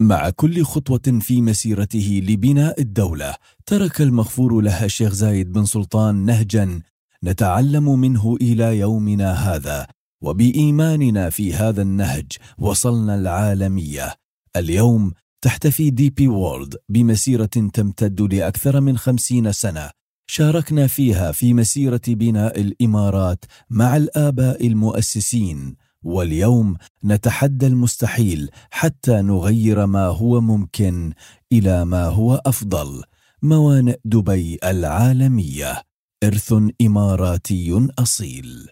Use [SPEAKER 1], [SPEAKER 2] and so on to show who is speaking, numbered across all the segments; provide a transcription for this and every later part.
[SPEAKER 1] مع كل خطوة في مسيرته لبناء الدولة ترك المغفور لها الشيخ زايد بن سلطان نهجا نتعلم منه إلى يومنا هذا. وبإيماننا في هذا النهج وصلنا العالمية. اليوم تحتفي دي بي وورلد بمسيرة تمتد لأكثر من خمسين سنة. شاركنا فيها في مسيرة بناء الإمارات مع الآباء المؤسسين. واليوم نتحدى المستحيل حتى نغير ما هو ممكن إلى ما هو أفضل. موانئ دبي العالمية. إرث إماراتي أصيل.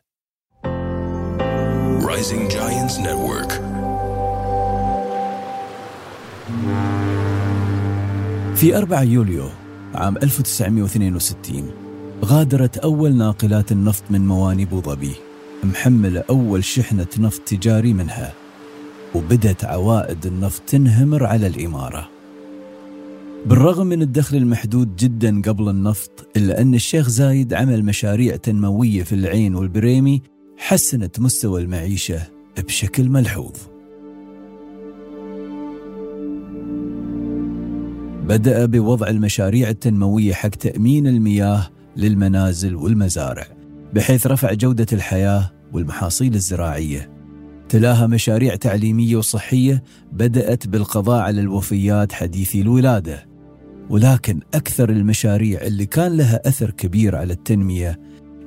[SPEAKER 1] Rising Giants Network. في 4 يوليو عام 1962 غادرت أول ناقلات النفط من مواني ظبي. محملة أول شحنة نفط تجاري منها وبدت عوائد النفط تنهمر على الإمارة. بالرغم من الدخل المحدود جدا قبل النفط إلا أن الشيخ زايد عمل مشاريع تنموية في العين والبريمي حسنت مستوى المعيشة بشكل ملحوظ. بدأ بوضع المشاريع التنموية حق تأمين المياه للمنازل والمزارع. بحيث رفع جودة الحياة والمحاصيل الزراعية. تلاها مشاريع تعليمية وصحية بدأت بالقضاء على الوفيات حديثي الولادة. ولكن أكثر المشاريع اللي كان لها أثر كبير على التنمية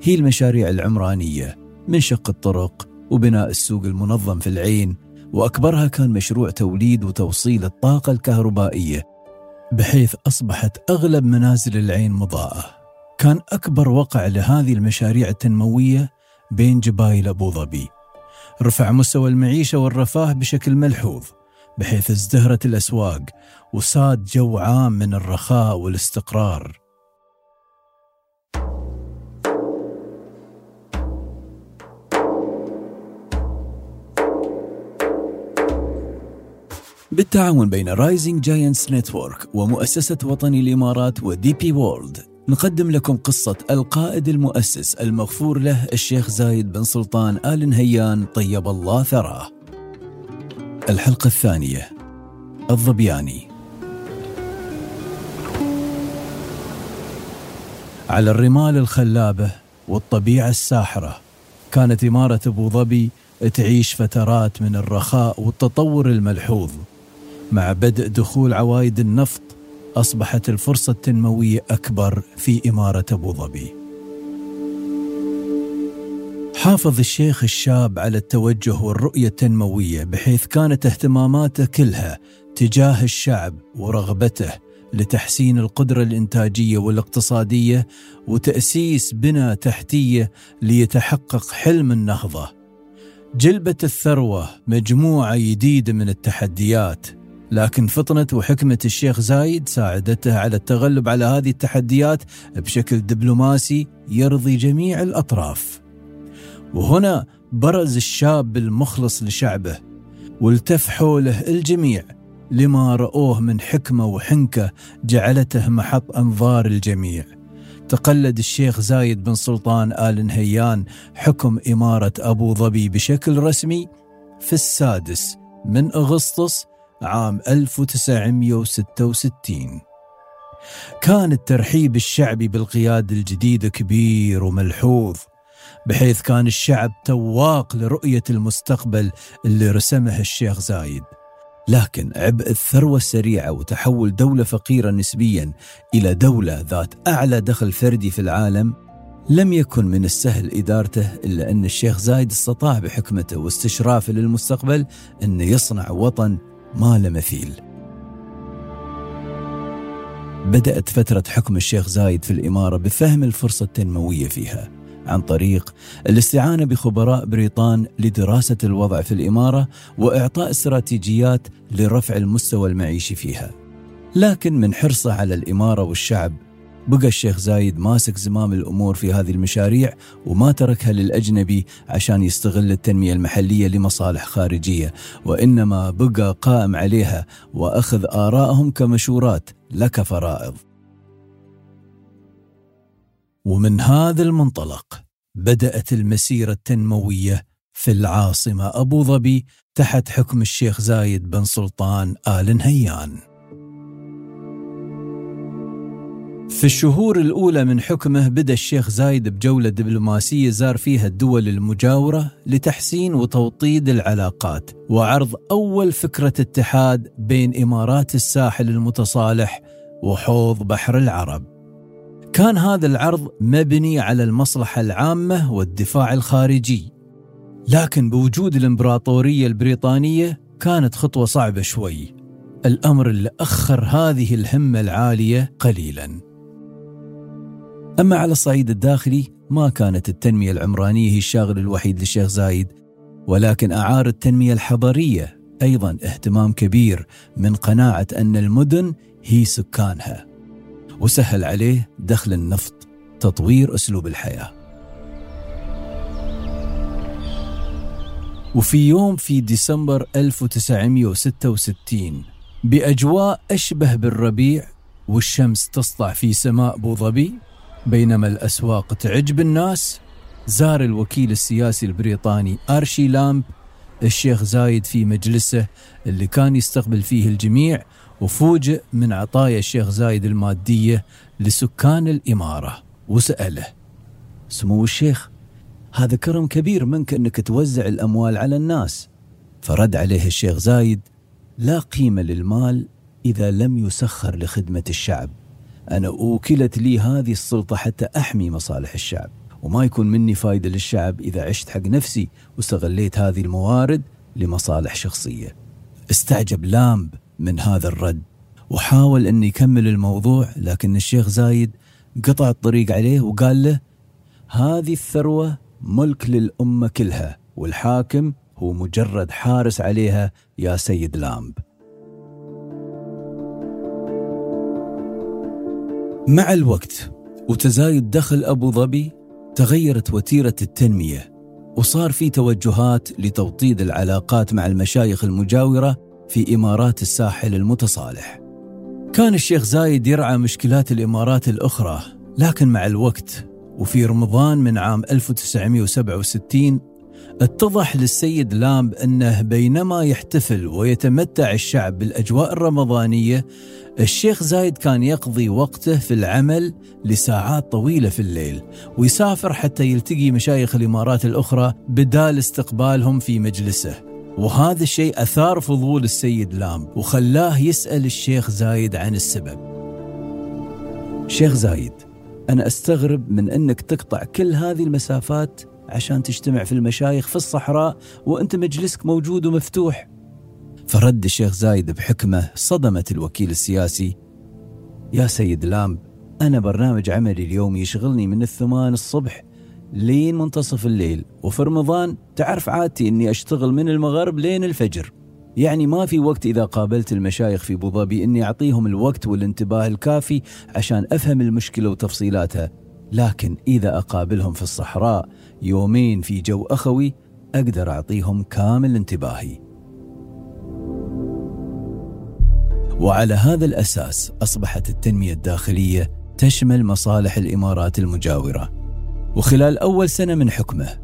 [SPEAKER 1] هي المشاريع العمرانية من شق الطرق وبناء السوق المنظم في العين وأكبرها كان مشروع توليد وتوصيل الطاقة الكهربائية بحيث أصبحت أغلب منازل العين مضاءة. كان أكبر وقع لهذه المشاريع التنموية بين جبايل أبو ظبي. رفع مستوى المعيشة والرفاه بشكل ملحوظ بحيث ازدهرت الأسواق وساد جو عام من الرخاء والاستقرار. بالتعاون بين Rising Giants Network ومؤسسة وطني الإمارات و DP World نقدم لكم قصة القائد المؤسس المغفور له الشيخ زايد بن سلطان آل نهيان طيب الله ثراه. الحلقة الثانية الظبياني. على الرمال الخلابة والطبيعة الساحرة كانت إمارة أبو ظبي تعيش فترات من الرخاء والتطور الملحوظ مع بدء دخول عوائد النفط أصبحت الفرصة التنموية أكبر في إمارة أبو ظبي حافظ الشيخ الشاب على التوجه والرؤية التنموية بحيث كانت اهتماماته كلها تجاه الشعب ورغبته لتحسين القدرة الإنتاجية والاقتصادية وتأسيس بنى تحتية ليتحقق حلم النهضة. جلبة الثروة مجموعة جديدة من التحديات لكن فطنة وحكمة الشيخ زايد ساعدته على التغلب على هذه التحديات بشكل دبلوماسي يرضي جميع الأطراف. وهنا برز الشاب المخلص لشعبه والتف حوله الجميع لما رأوه من حكمة وحنكة جعلته محط أنظار الجميع. تقلد الشيخ زايد بن سلطان آل نهيان حكم إمارة أبو ظبي بشكل رسمي في السادس من أغسطس عام 1966 كان الترحيب الشعبي بالقيادة الجديدة كبير وملحوظ بحيث كان الشعب تواق لرؤية المستقبل اللي رسمه الشيخ زايد. لكن عبء الثروة السريعة وتحول دولة فقيرة نسبيا إلى دولة ذات أعلى دخل فردي في العالم لم يكن من السهل إدارته إلا أن الشيخ زايد استطاع بحكمته واستشرافه للمستقبل أن يصنع وطن ما له مثيل. بدأت فترة حكم الشيخ زايد في الإمارة بفهم الفرصة التنموية فيها عن طريق الاستعانة بخبراء بريطان لدراسة الوضع في الإمارة وإعطاء استراتيجيات لرفع المستوى المعيشي فيها. لكن من حرصه على الإمارة والشعب بقى الشيخ زايد ماسك زمام الأمور في هذه المشاريع وما تركها للأجنبي عشان يستغل التنمية المحلية لمصالح خارجية وإنما بقى قائم عليها وأخذ ارائهم كمشورات لا كفرائض. ومن هذا المنطلق بدأت المسيرة التنموية في العاصمة أبو ظبي تحت حكم الشيخ زايد بن سلطان آل نهيان في الشهور الأولى من حكمه بدأ الشيخ زايد بجولة دبلوماسية زار فيها الدول المجاورة لتحسين وتوطيد العلاقات وعرض أول فكرة اتحاد بين إمارات الساحل المتصالح وحوض بحر العرب. كان هذا العرض مبني على المصلحة العامة والدفاع الخارجي. لكن بوجود الإمبراطورية البريطانية كانت خطوة صعبة شوي. الأمر اللي أخر هذه الهمة العالية قليلاً. أما على الصعيد الداخلي ما كانت التنمية العمرانية هي الشاغل الوحيد للشيخ زايد ولكن أعار التنمية الحضرية أيضا اهتمام كبير من قناعة أن المدن هي سكانها وسهل عليه دخل النفط تطوير أسلوب الحياة. وفي يوم في ديسمبر 1966 بأجواء أشبه بالربيع والشمس تسطع في سماء أبو ظبي بينما الأسواق تعجب الناس زار الوكيل السياسي البريطاني آرشي لامب الشيخ زايد في مجلسه اللي كان يستقبل فيه الجميع وفوجئ من عطايا الشيخ زايد المادية لسكان الإمارة. وسأله سمو الشيخ هذا كرم كبير منك أنك توزع الأموال على الناس. فرد عليه الشيخ زايد لا قيمة للمال إذا لم يسخر لخدمة الشعب. أنا أوكلت لي هذه السلطة حتى أحمي مصالح الشعب. وما يكون مني فايدة للشعب إذا عشت حق نفسي واستغليت هذه الموارد لمصالح شخصية. استعجب لامب من هذا الرد. وحاول أن يكمل الموضوع لكن الشيخ زايد قطع الطريق عليه وقال له هذه الثروة ملك للأمة كلها والحاكم هو مجرد حارس عليها يا سيد لامب. مع الوقت وتزايد دخل أبو ظبي تغيرت وتيرة التنمية وصار في توجهات لتوطيد العلاقات مع المشايخ المجاورة في إمارات الساحل المتصالح. كان الشيخ زايد يرعى مشكلات الإمارات الأخرى لكن مع الوقت وفي رمضان من عام 1967 اتضح للسيد لامب أنه بينما يحتفل ويتمتع الشعب بالأجواء الرمضانية الشيخ زايد كان يقضي وقته في العمل لساعات طويلة في الليل ويسافر حتى يلتقي مشايخ الإمارات الأخرى بدال استقبالهم في مجلسه. وهذا الشيء أثار فضول السيد لامب وخلاه يسأل الشيخ زايد عن السبب. شيخ زايد أنا أستغرب من أنك تقطع كل هذه المسافات عشان تجتمع في المشايخ في الصحراء وأنت مجلسك موجود ومفتوح. فرد الشيخ زايد بحكمة صدمت الوكيل السياسي. يا سيد لامب أنا برنامج عملي اليوم يشغلني من الثمان الصبح لين منتصف الليل وفي رمضان تعرف عادتي أني أشتغل من المغرب لين الفجر. يعني ما في وقت إذا قابلت المشايخ في أبو ظبي أني أعطيهم الوقت والانتباه الكافي عشان أفهم المشكلة وتفصيلاتها. لكن إذا أقابلهم في الصحراء يومين في جو أخوي أقدر أعطيهم كامل انتباهي. وعلى هذا الأساس أصبحت التنمية الداخلية تشمل مصالح الإمارات المجاورة. وخلال أول سنة من حكمه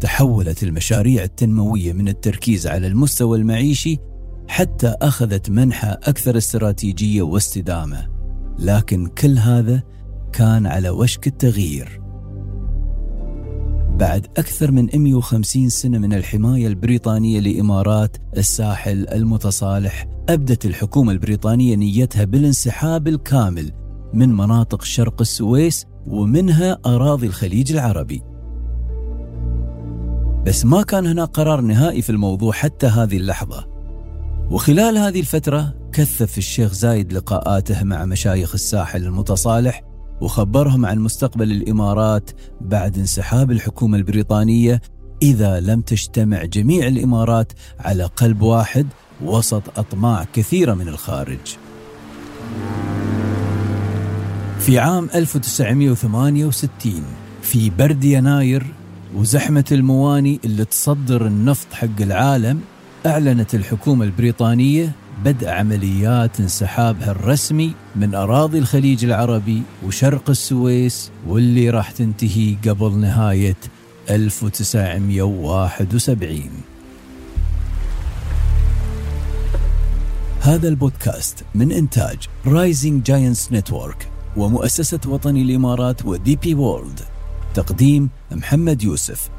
[SPEAKER 1] تحولت المشاريع التنموية من التركيز على المستوى المعيشي حتى أخذت منحى أكثر استراتيجية واستدامة. لكن كل هذا كان على وشك التغيير. بعد أكثر من 150 سنة من الحماية البريطانية لإمارات الساحل المتصالح أبدت الحكومة البريطانية نيتها بالانسحاب الكامل من مناطق شرق السويس ومنها أراضي الخليج العربي. بس ما كان هناك قرار نهائي في الموضوع حتى هذه اللحظة. وخلال هذه الفترة كثف الشيخ زايد لقاءاته مع مشايخ الساحل المتصالح وخبرهم عن مستقبل الإمارات بعد انسحاب الحكومة البريطانية إذا لم تجتمع جميع الإمارات على قلب واحد وسط أطماع كثيرة من الخارج. في عام 1968 في برد يناير وزحمة المواني اللي تصدر النفط حق العالم أعلنت الحكومة البريطانية بدء عمليات انسحابها الرسمي من أراضي الخليج العربي وشرق السويس واللي راح تنتهي قبل نهاية 1971 هذا البودكاست من إنتاج Rising Giants Network ومؤسسة وطني الإمارات و DP World تقديم محمد يوسف.